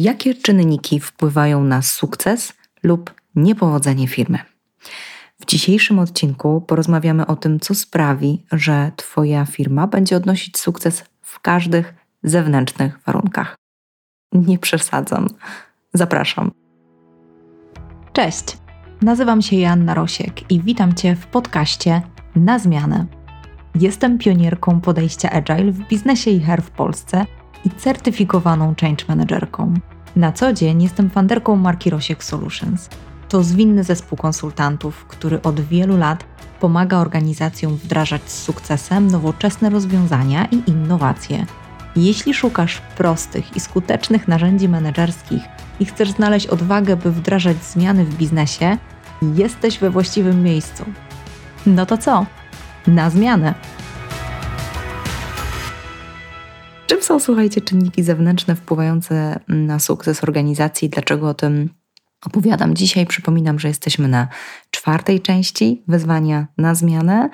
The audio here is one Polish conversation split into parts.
Jakie czynniki wpływają na sukces lub niepowodzenie firmy? W dzisiejszym odcinku porozmawiamy o tym, co sprawi, że Twoja firma będzie odnosić sukces w każdych zewnętrznych warunkach. Nie przesadzam. Zapraszam. Cześć, nazywam się Joanna Rosiek i witam Cię w podcaście Na Zmianę. Jestem pionierką podejścia Agile w biznesie i HR w Polsce i certyfikowaną change managerką. Na co dzień jestem fanderką marki Rosiek Solutions. To zwinny zespół konsultantów, który od wielu lat pomaga organizacjom wdrażać z sukcesem nowoczesne rozwiązania i innowacje. Jeśli szukasz prostych i skutecznych narzędzi menedżerskich i chcesz znaleźć odwagę, by wdrażać zmiany w biznesie, jesteś we właściwym miejscu. No to co? Na zmianę! Są, słuchajcie, czynniki zewnętrzne wpływające na sukces organizacji? Dlaczego o tym opowiadam dzisiaj? Przypominam, że jesteśmy na czwartej części wyzwania na zmianę.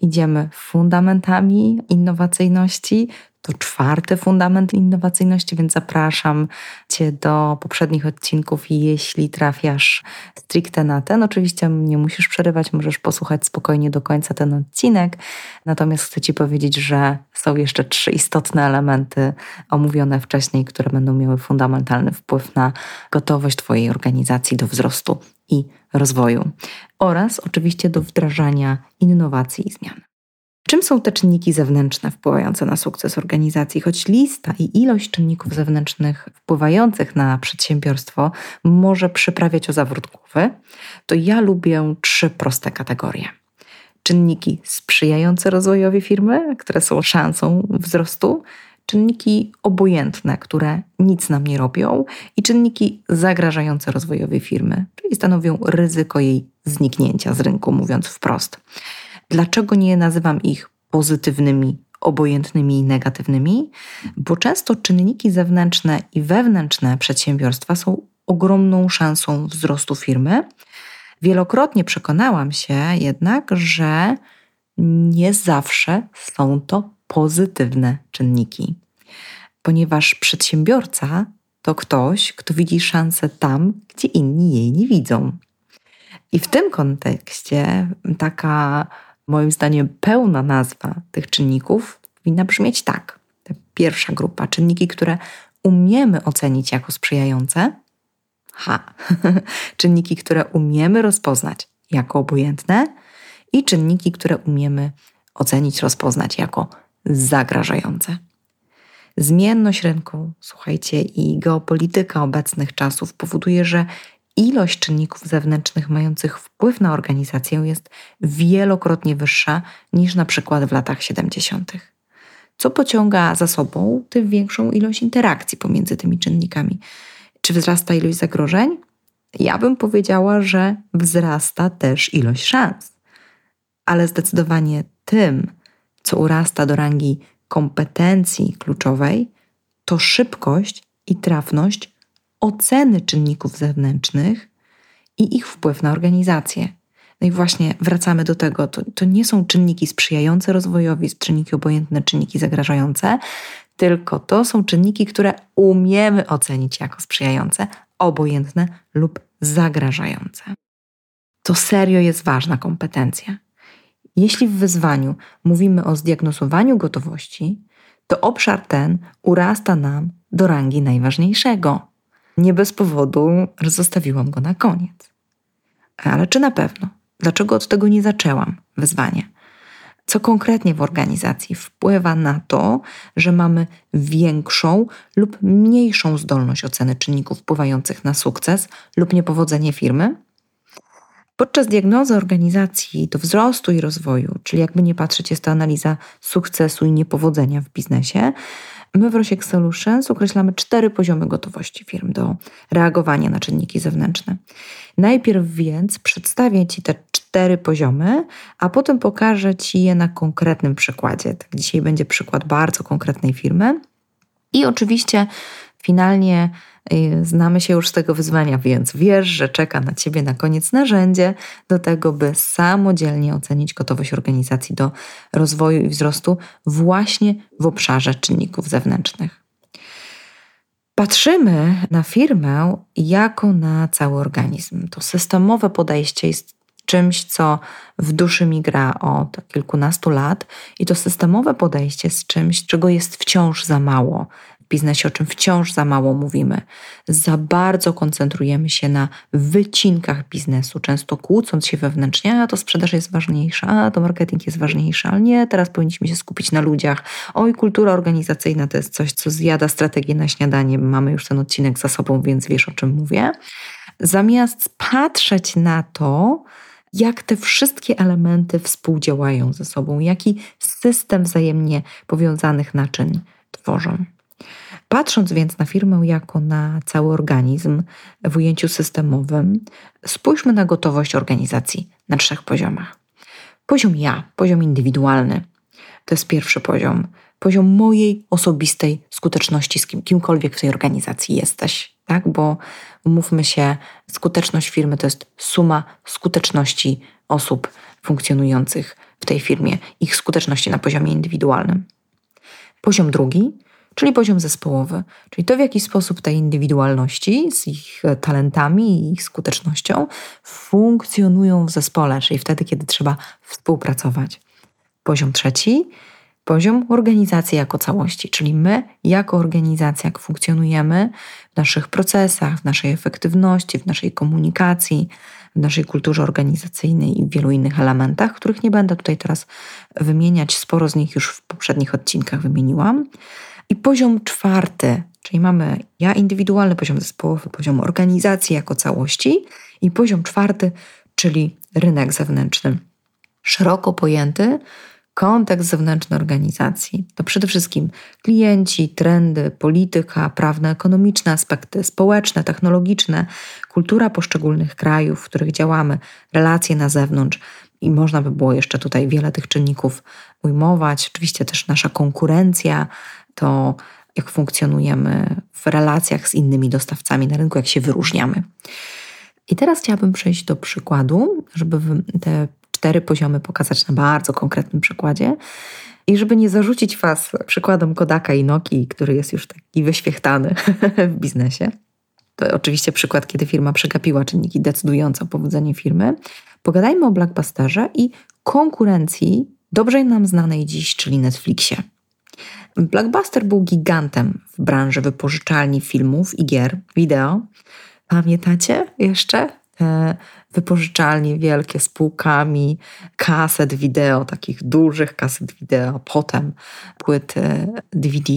Idziemy fundamentami innowacyjności, to czwarty fundament innowacyjności, więc zapraszam Cię do poprzednich odcinków jeśli trafiasz stricte na ten, oczywiście nie musisz przerywać, możesz posłuchać spokojnie do końca ten odcinek. Natomiast chcę Ci powiedzieć, że są jeszcze trzy istotne elementy omówione wcześniej, które będą miały fundamentalny wpływ na gotowość Twojej organizacji do wzrostu i rozwoju oraz oczywiście do wdrażania innowacji i zmian. Czym są te czynniki zewnętrzne wpływające na sukces organizacji? Choć lista i ilość czynników zewnętrznych wpływających na przedsiębiorstwo może przyprawiać o zawrót głowy, to ja lubię trzy proste kategorie. Czynniki sprzyjające rozwojowi firmy, które są szansą wzrostu, czynniki obojętne, które nic nam nie robią, i czynniki zagrażające rozwojowi firmy, czyli stanowią ryzyko jej zniknięcia z rynku, mówiąc wprost. Dlaczego nie nazywam ich pozytywnymi, obojętnymi i negatywnymi? Bo często czynniki zewnętrzne i wewnętrzne przedsiębiorstwa są ogromną szansą wzrostu firmy. Wielokrotnie przekonałam się jednak, że nie zawsze są to pozytywne czynniki, ponieważ przedsiębiorca to ktoś, kto widzi szansę tam, gdzie inni jej nie widzą. I w tym kontekście taka moim zdaniem pełna nazwa tych czynników powinna brzmieć tak. Ta pierwsza grupa, czynniki, które umiemy ocenić jako sprzyjające. Ha, czynniki, które umiemy rozpoznać jako obojętne i czynniki, które umiemy ocenić, rozpoznać jako zagrażające. Zmienność rynku, słuchajcie, i geopolityka obecnych czasów powoduje, że ilość czynników zewnętrznych mających wpływ na organizację jest wielokrotnie wyższa niż na przykład w latach 70., co pociąga za sobą tym większą ilość interakcji pomiędzy tymi czynnikami. Czy wzrasta ilość zagrożeń? Ja bym powiedziała, że wzrasta też ilość szans, ale zdecydowanie tym, co urasta do rangi kompetencji kluczowej, to szybkość i trafność oceny czynników zewnętrznych i ich wpływ na organizację. No i właśnie wracamy do tego, to, to nie są czynniki sprzyjające rozwojowi, czynniki obojętne, czynniki zagrażające, tylko to są czynniki, które umiemy ocenić jako sprzyjające, obojętne lub zagrażające. To serio jest ważna kompetencja. Jeśli w wyzwaniu mówimy o zdiagnozowaniu gotowości, to obszar ten urasta nam do rangi najważniejszego. Nie bez powodu zostawiłam go na koniec. Ale czy na pewno? Dlaczego od tego nie zaczęłam wyzwanie? Co konkretnie w organizacji wpływa na to, że mamy większą lub mniejszą zdolność oceny czynników wpływających na sukces lub niepowodzenie firmy? Podczas diagnozy organizacji do wzrostu i rozwoju, czyli jakby nie patrzeć, jest to analiza sukcesu i niepowodzenia w biznesie, My w Rosiek Solutions określamy cztery poziomy gotowości firm do reagowania na czynniki zewnętrzne. Najpierw więc przedstawię Ci te cztery poziomy, a potem pokażę Ci je na konkretnym przykładzie. Tak, dzisiaj będzie przykład bardzo konkretnej firmy. I oczywiście finalnie y, znamy się już z tego wyzwania, więc wiesz, że czeka na Ciebie na koniec narzędzie do tego, by samodzielnie ocenić gotowość organizacji do rozwoju i wzrostu właśnie w obszarze czynników zewnętrznych. Patrzymy na firmę jako na cały organizm. To systemowe podejście jest czymś, co w duszy mi gra od kilkunastu lat, i to systemowe podejście jest czymś, czego jest wciąż za mało biznesie, o czym wciąż za mało mówimy. Za bardzo koncentrujemy się na wycinkach biznesu, często kłócąc się wewnętrznie, a to sprzedaż jest ważniejsza, a to marketing jest ważniejszy, ale nie, teraz powinniśmy się skupić na ludziach. Oj, kultura organizacyjna to jest coś, co zjada strategię na śniadanie. Mamy już ten odcinek za sobą, więc wiesz o czym mówię. Zamiast patrzeć na to, jak te wszystkie elementy współdziałają ze sobą, jaki system wzajemnie powiązanych naczyń tworzą. Patrząc więc na firmę jako na cały organizm w ujęciu systemowym, spójrzmy na gotowość organizacji na trzech poziomach. Poziom ja, poziom indywidualny, to jest pierwszy poziom. Poziom mojej osobistej skuteczności z kim, kimkolwiek w tej organizacji jesteś, tak? Bo umówmy się, skuteczność firmy to jest suma skuteczności osób funkcjonujących w tej firmie, ich skuteczności na poziomie indywidualnym. Poziom drugi czyli poziom zespołowy, czyli to, w jaki sposób te indywidualności z ich talentami i ich skutecznością funkcjonują w zespole, czyli wtedy, kiedy trzeba współpracować. Poziom trzeci, poziom organizacji jako całości, czyli my, jako organizacja, jak funkcjonujemy w naszych procesach, w naszej efektywności, w naszej komunikacji, w naszej kulturze organizacyjnej i w wielu innych elementach, których nie będę tutaj teraz wymieniać, sporo z nich już w poprzednich odcinkach wymieniłam. I poziom czwarty, czyli mamy ja indywidualny, poziom zespołowy, poziom organizacji jako całości i poziom czwarty, czyli rynek zewnętrzny. Szeroko pojęty kontekst zewnętrzny organizacji. To przede wszystkim klienci, trendy, polityka, prawne, ekonomiczne aspekty, społeczne, technologiczne, kultura poszczególnych krajów, w których działamy, relacje na zewnątrz. I można by było jeszcze tutaj wiele tych czynników ujmować. Oczywiście też nasza konkurencja, to jak funkcjonujemy w relacjach z innymi dostawcami na rynku, jak się wyróżniamy. I teraz chciałabym przejść do przykładu, żeby te cztery poziomy pokazać na bardzo konkretnym przykładzie. I żeby nie zarzucić Was przykładom Kodaka i Noki, który jest już taki wyświechtany w biznesie, to oczywiście przykład, kiedy firma przegapiła czynniki decydujące o powodzeniu firmy. Pogadajmy o Blackbusterze i konkurencji dobrze nam znanej dziś, czyli Netflixie. Blockbuster był gigantem w branży wypożyczalni filmów i gier wideo. Pamiętacie jeszcze? Te wypożyczalnie wielkie z półkami kaset wideo, takich dużych kaset wideo, potem płyty DVD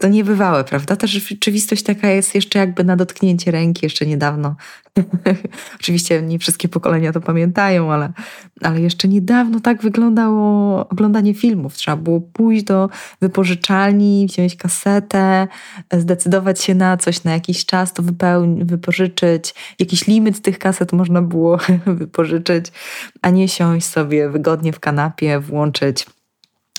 to niebywałe, prawda? Ta rzeczywistość taka jest jeszcze jakby na dotknięcie ręki, jeszcze niedawno. Oczywiście nie wszystkie pokolenia to pamiętają, ale, ale jeszcze niedawno tak wyglądało oglądanie filmów. Trzeba było pójść do wypożyczalni, wziąć kasetę, zdecydować się na coś na jakiś czas, to wypełni, wypożyczyć. Jakiś limit tych kaset można było wypożyczyć, a nie siąść sobie wygodnie w kanapie, włączyć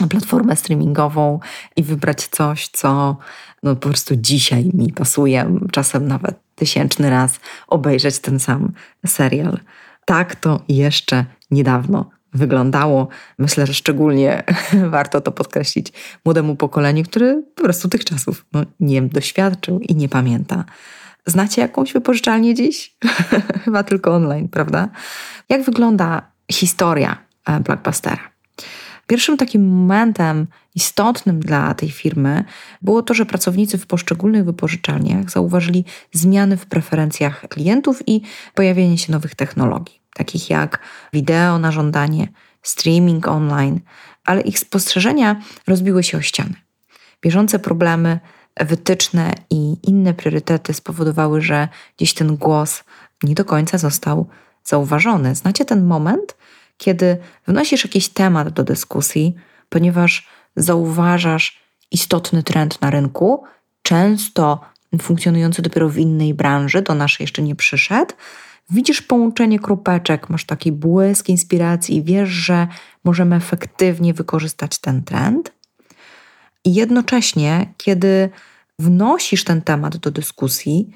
platformę streamingową i wybrać coś, co no po prostu dzisiaj mi pasuje, czasem nawet tysięczny raz obejrzeć ten sam serial. Tak to jeszcze niedawno wyglądało. Myślę, że szczególnie warto to podkreślić młodemu pokoleniu, które po prostu tych czasów no, nie doświadczył i nie pamięta. Znacie jakąś wypożyczalnię dziś? Chyba tylko online, prawda? Jak wygląda historia e, Blockbustera? Pierwszym takim momentem istotnym dla tej firmy było to, że pracownicy w poszczególnych wypożyczalniach zauważyli zmiany w preferencjach klientów i pojawienie się nowych technologii, takich jak wideo na żądanie, streaming online, ale ich spostrzeżenia rozbiły się o ściany. Bieżące problemy, wytyczne i inne priorytety spowodowały, że gdzieś ten głos nie do końca został zauważony. Znacie ten moment, kiedy wnosisz jakiś temat do dyskusji, ponieważ zauważasz istotny trend na rynku, często funkcjonujący dopiero w innej branży, do naszej jeszcze nie przyszedł, widzisz połączenie kropeczek, masz taki błysk inspiracji i wiesz, że możemy efektywnie wykorzystać ten trend. I jednocześnie, kiedy wnosisz ten temat do dyskusji,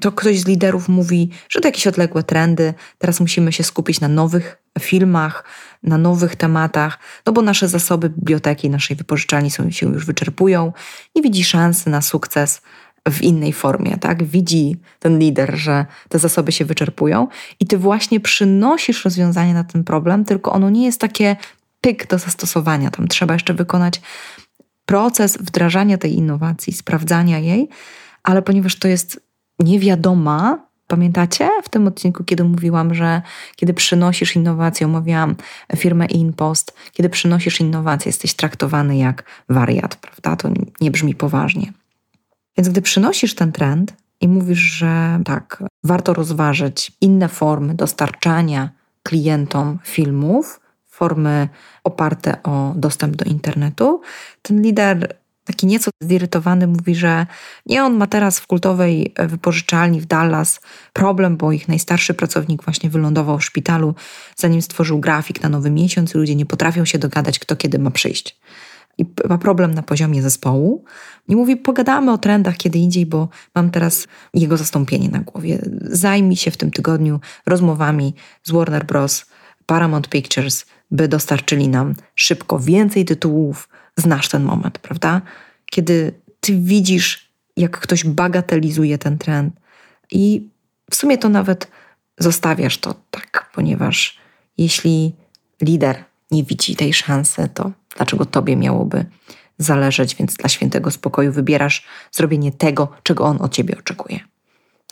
to ktoś z liderów mówi, że to jakieś odległe trendy, teraz musimy się skupić na nowych filmach, na nowych tematach, no bo nasze zasoby biblioteki naszej wypożyczalni są, się już wyczerpują, nie widzi szansy na sukces w innej formie, tak? Widzi ten lider, że te zasoby się wyczerpują i ty właśnie przynosisz rozwiązanie na ten problem, tylko ono nie jest takie pyk do zastosowania. Tam trzeba jeszcze wykonać proces wdrażania tej innowacji, sprawdzania jej, ale ponieważ to jest niewiadoma, pamiętacie w tym odcinku, kiedy mówiłam, że kiedy przynosisz innowację, omawiałam firmę InPost, kiedy przynosisz innowację, jesteś traktowany jak wariat, prawda? To nie brzmi poważnie. Więc gdy przynosisz ten trend i mówisz, że tak, warto rozważyć inne formy dostarczania klientom filmów, formy oparte o dostęp do internetu, ten lider taki nieco zirytowany mówi, że nie on ma teraz w kultowej wypożyczalni w Dallas problem, bo ich najstarszy pracownik właśnie wylądował w szpitalu, zanim stworzył grafik na nowy miesiąc ludzie nie potrafią się dogadać, kto kiedy ma przyjść i ma problem na poziomie zespołu. I mówi, pogadamy o trendach kiedy indziej, bo mam teraz jego zastąpienie na głowie. Zajmij się w tym tygodniu rozmowami z Warner Bros., Paramount Pictures, by dostarczyli nam szybko więcej tytułów. Znasz ten moment, prawda? Kiedy ty widzisz, jak ktoś bagatelizuje ten trend i w sumie to nawet zostawiasz to tak, ponieważ jeśli lider nie widzi tej szansy, to dlaczego tobie miałoby zależeć, więc dla świętego spokoju wybierasz zrobienie tego, czego on od ciebie oczekuje.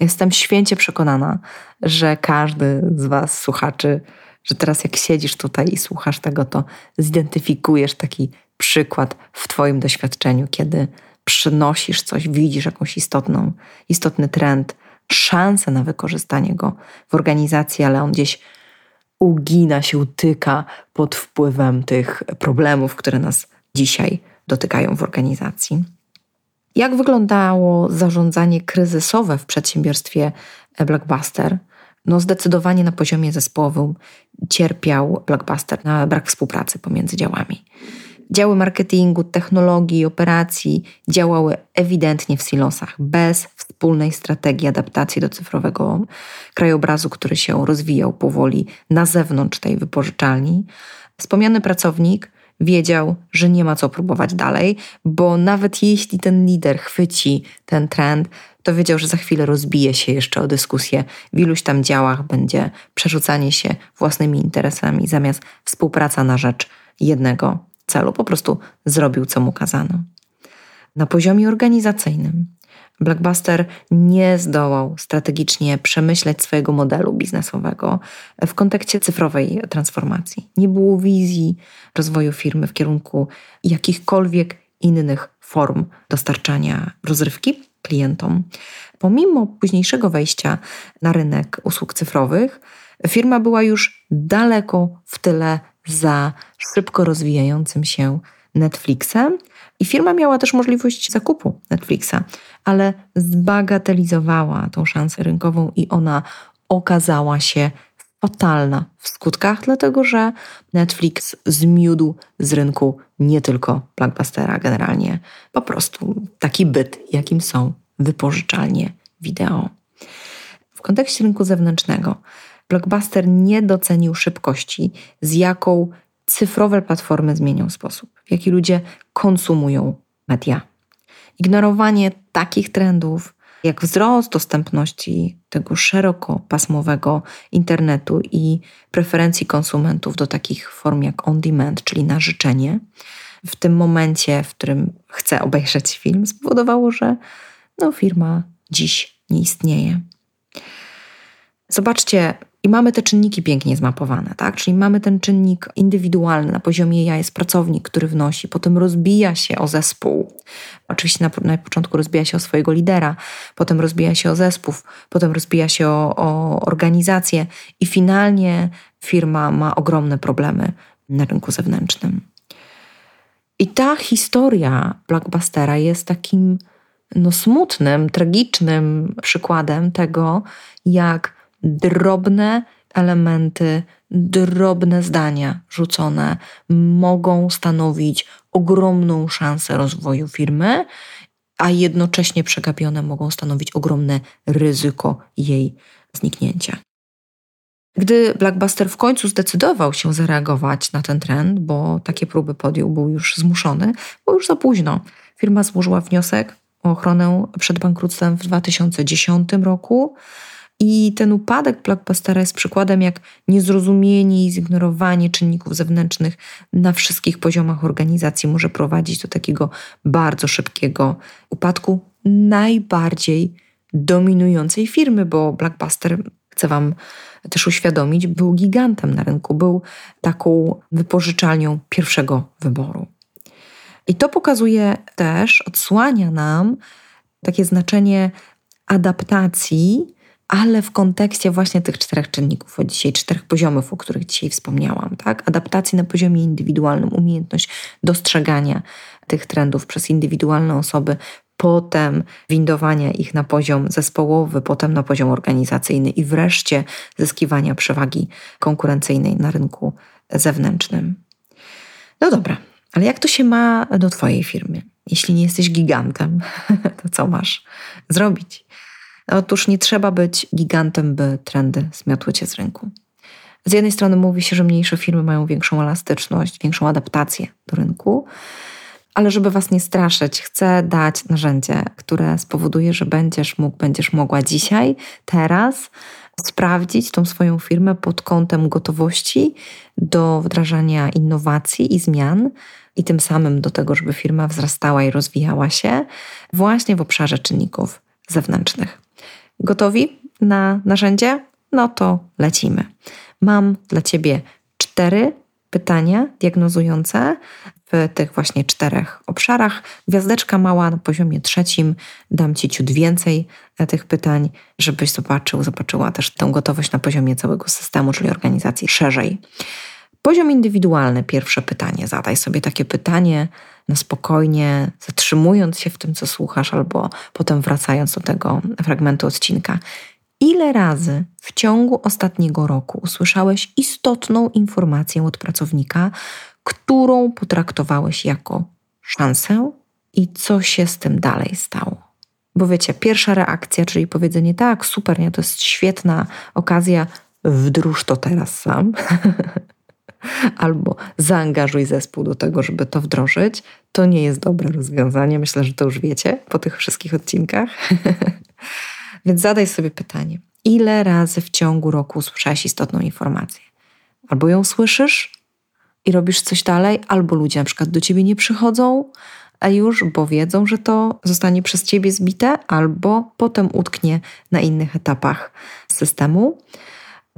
Jestem święcie przekonana, że każdy z Was, słuchaczy, że teraz jak siedzisz tutaj i słuchasz tego, to zidentyfikujesz taki przykład w Twoim doświadczeniu, kiedy przynosisz coś, widzisz jakąś istotną, istotny trend, szansę na wykorzystanie go w organizacji, ale on gdzieś ugina się, utyka pod wpływem tych problemów, które nas dzisiaj dotykają w organizacji. Jak wyglądało zarządzanie kryzysowe w przedsiębiorstwie Blockbuster? No zdecydowanie na poziomie zespołowym cierpiał Blockbuster na brak współpracy pomiędzy działami. Działy marketingu, technologii, operacji działały ewidentnie w silosach, bez wspólnej strategii adaptacji do cyfrowego krajobrazu, który się rozwijał powoli na zewnątrz tej wypożyczalni. Wspomniany pracownik wiedział, że nie ma co próbować dalej, bo nawet jeśli ten lider chwyci ten trend, to wiedział, że za chwilę rozbije się jeszcze o dyskusję. W iluś tam działach będzie przerzucanie się własnymi interesami zamiast współpraca na rzecz jednego celu. Po prostu zrobił, co mu kazano. Na poziomie organizacyjnym Blackbuster nie zdołał strategicznie przemyśleć swojego modelu biznesowego w kontekście cyfrowej transformacji. Nie było wizji rozwoju firmy w kierunku jakichkolwiek innych form dostarczania rozrywki klientom. Pomimo późniejszego wejścia na rynek usług cyfrowych, firma była już daleko w tyle za szybko rozwijającym się Netflixem. I firma miała też możliwość zakupu Netflixa, ale zbagatelizowała tą szansę rynkową i ona okazała się fatalna w skutkach, dlatego że Netflix zmiódł z rynku nie tylko Blockbustera, generalnie po prostu taki byt, jakim są wypożyczalnie wideo. W kontekście rynku zewnętrznego Blockbuster nie docenił szybkości, z jaką cyfrowe platformy zmienią sposób, w jaki ludzie konsumują media. Ignorowanie takich trendów, jak wzrost dostępności tego szerokopasmowego internetu i preferencji konsumentów do takich form jak on demand, czyli na życzenie, w tym momencie, w którym chcę obejrzeć film, spowodowało, że no, firma dziś nie istnieje. Zobaczcie, i mamy te czynniki pięknie zmapowane, tak? Czyli mamy ten czynnik indywidualny na poziomie ja jest pracownik, który wnosi, potem rozbija się o zespół. Oczywiście na, na początku rozbija się o swojego lidera, potem rozbija się o zespół, potem rozbija się o, o organizację i finalnie firma ma ogromne problemy na rynku zewnętrznym. I ta historia Blockbustera jest takim no, smutnym, tragicznym przykładem tego, jak drobne elementy, drobne zdania rzucone mogą stanowić ogromną szansę rozwoju firmy, a jednocześnie przegapione mogą stanowić ogromne ryzyko jej zniknięcia. Gdy Blackbuster w końcu zdecydował się zareagować na ten trend, bo takie próby podjął, był już zmuszony, było już za późno. Firma złożyła wniosek o ochronę przed bankructwem w 2010 roku. I ten upadek blockbustera jest przykładem, jak niezrozumienie i zignorowanie czynników zewnętrznych na wszystkich poziomach organizacji może prowadzić do takiego bardzo szybkiego upadku najbardziej dominującej firmy, bo Blackbuster, chcę Wam też uświadomić, był gigantem na rynku, był taką wypożyczalnią pierwszego wyboru. I to pokazuje też, odsłania nam takie znaczenie adaptacji, ale w kontekście właśnie tych czterech czynników, o dzisiaj czterech poziomów, o których dzisiaj wspomniałam, tak? Adaptacji na poziomie indywidualnym, umiejętność dostrzegania tych trendów przez indywidualne osoby, potem windowania ich na poziom zespołowy, potem na poziom organizacyjny i wreszcie zyskiwania przewagi konkurencyjnej na rynku zewnętrznym. No dobra, ale jak to się ma do Twojej firmy? Jeśli nie jesteś gigantem, to co masz zrobić? Otóż nie trzeba być gigantem, by trendy zmiotły cię z rynku. Z jednej strony mówi się, że mniejsze firmy mają większą elastyczność, większą adaptację do rynku, ale żeby Was nie straszyć, chcę dać narzędzie, które spowoduje, że będziesz mógł, będziesz mogła dzisiaj, teraz sprawdzić tą swoją firmę pod kątem gotowości do wdrażania innowacji i zmian i tym samym do tego, żeby firma wzrastała i rozwijała się właśnie w obszarze czynników zewnętrznych. Gotowi na narzędzie? No to lecimy. Mam dla Ciebie cztery pytania diagnozujące w tych właśnie czterech obszarach. Gwiazdeczka mała na poziomie trzecim. Dam Ci ciut więcej tych pytań, żebyś zobaczył, zobaczyła też tę gotowość na poziomie całego systemu, czyli organizacji szerzej. Poziom indywidualny, pierwsze pytanie. Zadaj sobie takie pytanie na spokojnie, zatrzymując się w tym, co słuchasz, albo potem wracając do tego fragmentu odcinka. Ile razy w ciągu ostatniego roku usłyszałeś istotną informację od pracownika, którą potraktowałeś jako szansę i co się z tym dalej stało? Bo wiecie, pierwsza reakcja, czyli powiedzenie tak, super, nie, to jest świetna okazja, wdróż to teraz sam. albo zaangażuj zespół do tego, żeby to wdrożyć, to nie jest dobre rozwiązanie. Myślę, że to już wiecie po tych wszystkich odcinkach. Więc zadaj sobie pytanie: ile razy w ciągu roku usłyszałeś istotną informację? Albo ją słyszysz i robisz coś dalej, albo ludzie na przykład do ciebie nie przychodzą, a już, bo wiedzą, że to zostanie przez ciebie zbite, albo potem utknie na innych etapach systemu.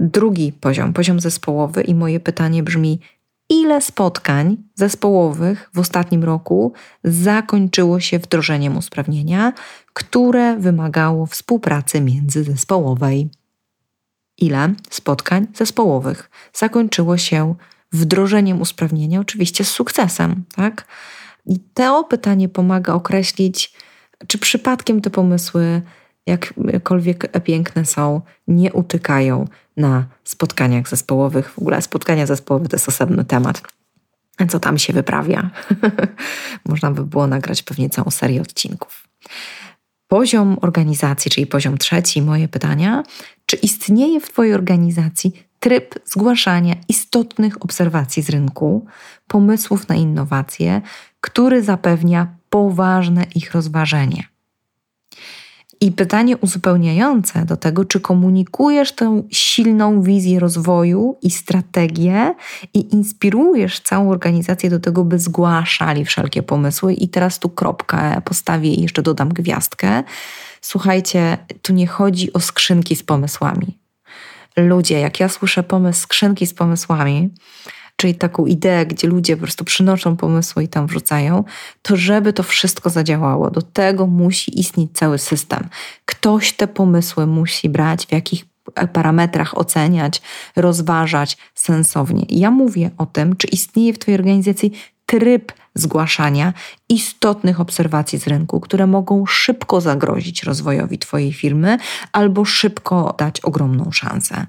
Drugi poziom, poziom zespołowy, i moje pytanie brzmi: ile spotkań zespołowych w ostatnim roku zakończyło się wdrożeniem usprawnienia, które wymagało współpracy międzyzespołowej? Ile spotkań zespołowych zakończyło się wdrożeniem usprawnienia, oczywiście z sukcesem, tak? I to pytanie pomaga określić, czy przypadkiem te pomysły jakkolwiek piękne są, nie utykają na spotkaniach zespołowych. W ogóle spotkania zespołowe to jest osobny temat. Co tam się wyprawia? Można by było nagrać pewnie całą serię odcinków. Poziom organizacji, czyli poziom trzeci, moje pytania. Czy istnieje w Twojej organizacji tryb zgłaszania istotnych obserwacji z rynku, pomysłów na innowacje, który zapewnia poważne ich rozważenie? I pytanie uzupełniające do tego, czy komunikujesz tę silną wizję rozwoju i strategię i inspirujesz całą organizację do tego, by zgłaszali wszelkie pomysły. I teraz tu kropkę postawię i jeszcze dodam gwiazdkę. Słuchajcie, tu nie chodzi o skrzynki z pomysłami. Ludzie, jak ja słyszę pomysł skrzynki z pomysłami, czyli taką ideę, gdzie ludzie po prostu przynoszą pomysły i tam wrzucają, to żeby to wszystko zadziałało, do tego musi istnieć cały system. Ktoś te pomysły musi brać, w jakich parametrach oceniać, rozważać sensownie. ja mówię o tym, czy istnieje w Twojej organizacji tryb zgłaszania istotnych obserwacji z rynku, które mogą szybko zagrozić rozwojowi Twojej firmy albo szybko dać ogromną szansę.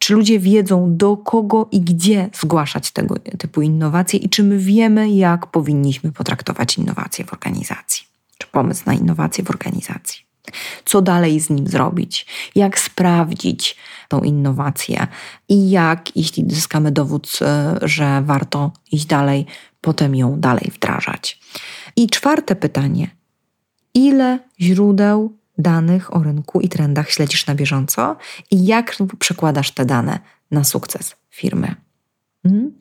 Czy ludzie wiedzą, do kogo i gdzie zgłaszać tego typu innowacje i czy my wiemy, jak powinniśmy potraktować innowacje w organizacji, czy pomysł na innowacje w organizacji? Co dalej z nim zrobić? Jak sprawdzić tą innowację? I jak, jeśli zyskamy dowód, e, że warto iść dalej, potem ją dalej wdrażać? I czwarte pytanie. ile źródeł danych o rynku i trendach śledzisz na bieżąco i jak przekładasz te dane na sukces firmy. Hmm?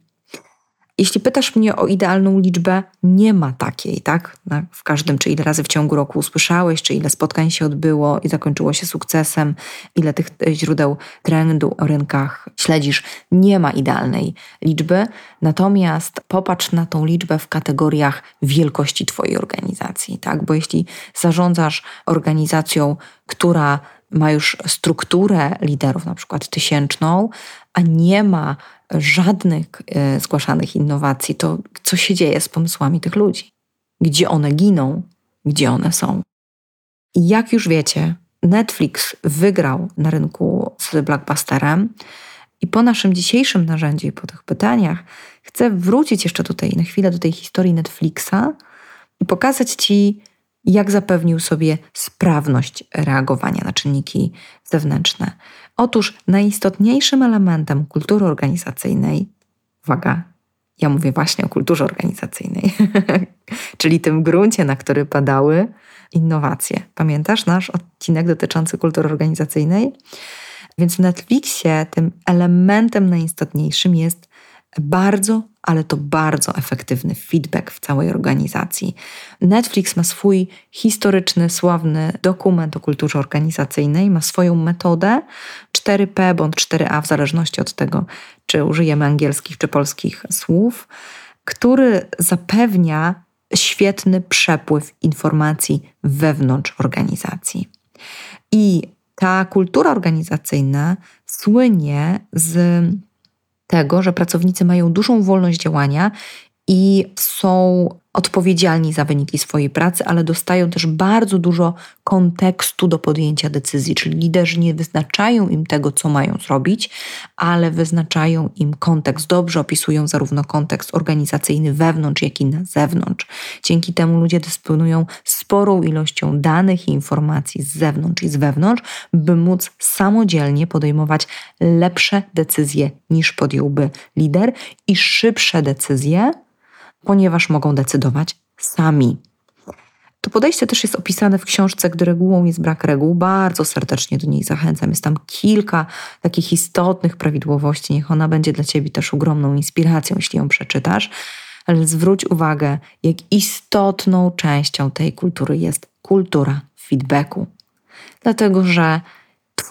Jeśli pytasz mnie o idealną liczbę, nie ma takiej, tak? W każdym, czy ile razy w ciągu roku usłyszałeś, czy ile spotkań się odbyło i zakończyło się sukcesem, ile tych e, źródeł trendu o rynkach śledzisz, nie ma idealnej liczby. Natomiast popatrz na tą liczbę w kategoriach wielkości Twojej organizacji, tak? Bo jeśli zarządzasz organizacją, która ma już strukturę liderów, na przykład tysięczną, a nie ma żadnych e, zgłaszanych innowacji, to co się dzieje z pomysłami tych ludzi? Gdzie one giną? Gdzie one są? I jak już wiecie, Netflix wygrał na rynku z blockbusterem. I po naszym dzisiejszym narzędziu i po tych pytaniach chcę wrócić jeszcze tutaj na chwilę do tej historii Netflixa i pokazać Ci, jak zapewnił sobie sprawność reagowania na czynniki zewnętrzne. Otóż najistotniejszym elementem kultury organizacyjnej, uwaga, ja mówię właśnie o kulturze organizacyjnej, czyli tym gruncie, na który padały innowacje. Pamiętasz nasz odcinek dotyczący kultury organizacyjnej? Więc w Netflixie tym elementem najistotniejszym jest bardzo, ale to bardzo efektywny feedback w całej organizacji. Netflix ma swój historyczny, sławny dokument o kulturze organizacyjnej, ma swoją metodę 4P bądź 4A, w zależności od tego, czy użyjemy angielskich czy polskich słów, który zapewnia świetny przepływ informacji wewnątrz organizacji. I ta kultura organizacyjna słynie z tego, że pracownicy mają dużą wolność działania i są odpowiedzialni za wyniki swojej pracy, ale dostają też bardzo dużo kontekstu do podjęcia decyzji, czyli liderzy nie wyznaczają im tego, co mają zrobić, ale wyznaczają im kontekst, dobrze opisują zarówno kontekst organizacyjny wewnątrz, jak i na zewnątrz. Dzięki temu ludzie dysponują sporą ilością danych i informacji z zewnątrz i z wewnątrz, by móc samodzielnie podejmować lepsze decyzje niż podjąłby lider i szybsze decyzje ponieważ mogą decydować sami. To podejście też jest opisane w książce, gdy regułą jest brak reguł. Bardzo serdecznie do niej zachęcam. Jest tam kilka takich istotnych prawidłowości. Niech ona będzie dla Ciebie też ogromną inspiracją, jeśli ją przeczytasz. Ale zwróć uwagę, jak istotną częścią tej kultury jest kultura feedbacku. Dlatego, że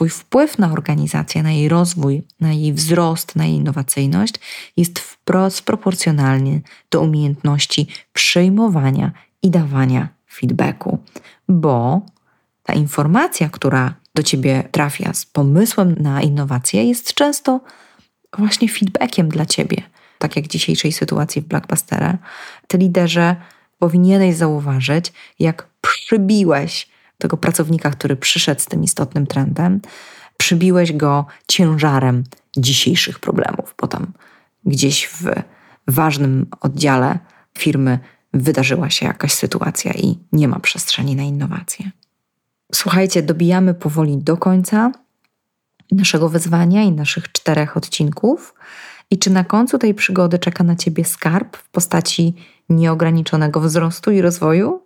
Wpływ na organizację, na jej rozwój, na jej wzrost, na jej innowacyjność jest wprost proporcjonalny do umiejętności przyjmowania i dawania feedbacku, bo ta informacja, która do ciebie trafia z pomysłem na innowację, jest często właśnie feedbackiem dla ciebie. Tak jak w dzisiejszej sytuacji w Blackbusterze, ty liderze powinieneś zauważyć, jak przybiłeś tego pracownika, który przyszedł z tym istotnym trendem, przybiłeś go ciężarem dzisiejszych problemów, bo tam gdzieś w ważnym oddziale firmy wydarzyła się jakaś sytuacja i nie ma przestrzeni na innowacje. Słuchajcie, dobijamy powoli do końca naszego wyzwania i naszych czterech odcinków. I czy na końcu tej przygody czeka na ciebie skarb w postaci nieograniczonego wzrostu i rozwoju?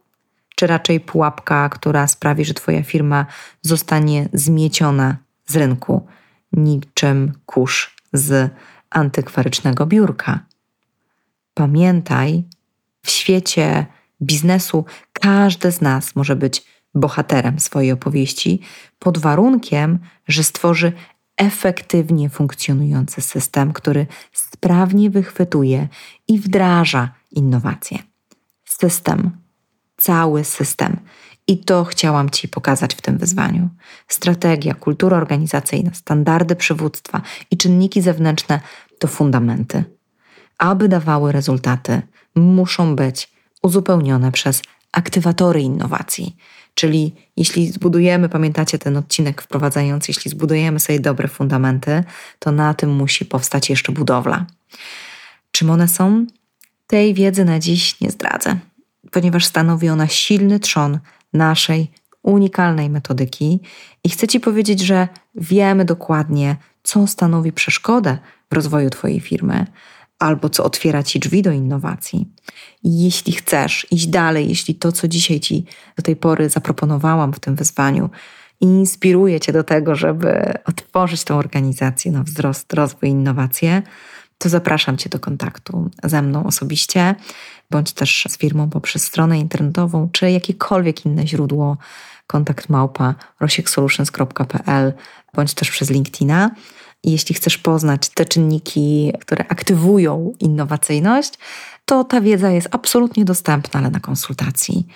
Czy raczej pułapka, która sprawi, że Twoja firma zostanie zmieciona z rynku, niczym kurz z antykwarycznego biurka. Pamiętaj, w świecie biznesu każdy z nas może być bohaterem swojej opowieści pod warunkiem, że stworzy efektywnie funkcjonujący system, który sprawnie wychwytuje i wdraża innowacje. System, cały system. I to chciałam Ci pokazać w tym wyzwaniu. Strategia, kultura organizacyjna, standardy przywództwa i czynniki zewnętrzne to fundamenty. Aby dawały rezultaty, muszą być uzupełnione przez aktywatory innowacji. Czyli jeśli zbudujemy, pamiętacie ten odcinek wprowadzający, jeśli zbudujemy sobie dobre fundamenty, to na tym musi powstać jeszcze budowla. Czym one są? Tej wiedzy na dziś nie zdradzę ponieważ stanowi ona silny trzon naszej unikalnej metodyki i chcę Ci powiedzieć, że wiemy dokładnie, co stanowi przeszkodę w rozwoju Twojej firmy, albo co otwiera ci drzwi do innowacji. I jeśli chcesz iść dalej, jeśli to, co dzisiaj ci do tej pory zaproponowałam w tym wyzwaniu, inspiruje cię do tego, żeby otworzyć tą organizację na wzrost, rozwój, innowacje, to zapraszam cię do kontaktu ze mną osobiście, bądź też z firmą poprzez stronę internetową, czy jakiekolwiek inne źródło kontakt małpa rosieksolutions.pl bądź też przez LinkedIna. I jeśli chcesz poznać te czynniki, które aktywują innowacyjność, to ta wiedza jest absolutnie dostępna, ale na konsultacji.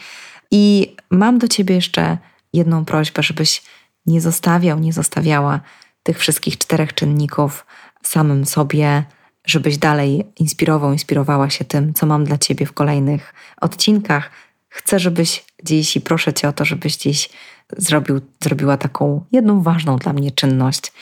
I mam do Ciebie jeszcze jedną prośbę, żebyś nie zostawiał, nie zostawiała tych wszystkich czterech czynników samym sobie, żebyś dalej inspirował, inspirowała się tym, co mam dla Ciebie w kolejnych odcinkach. Chcę, żebyś dziś i proszę Cię o to, żebyś dziś zrobił, zrobiła taką jedną ważną dla mnie czynność.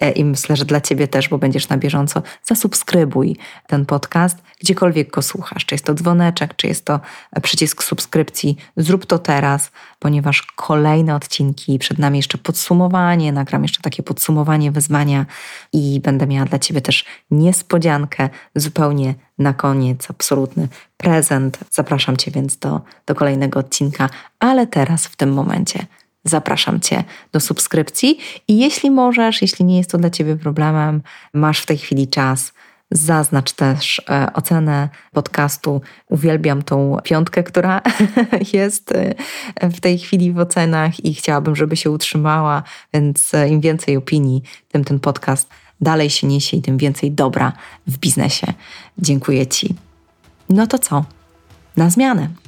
E, I myślę, że dla Ciebie też, bo będziesz na bieżąco, zasubskrybuj ten podcast, gdziekolwiek go słuchasz. Czy jest to dzwoneczek, czy jest to przycisk subskrypcji. Zrób to teraz, ponieważ kolejne odcinki, przed nami jeszcze podsumowanie, nagram jeszcze takie podsumowanie wyzwania i będę miała dla Ciebie też niespodziankę zupełnie na koniec, absolutny prezent. Zapraszam Cię więc do, do kolejnego odcinka, ale teraz w tym momencie zapraszam Cię do subskrypcji i jeśli możesz, jeśli nie jest to dla Ciebie problemem, masz w tej chwili czas, zaznacz też e, ocenę podcastu. Uwielbiam tą piątkę, która jest e, w tej chwili w ocenach i chciałabym, żeby się utrzymała, więc e, im więcej opinii, tym ten podcast dalej się niesie i tym więcej dobra w biznesie. Dziękuję Ci. No to co? Na zmianę.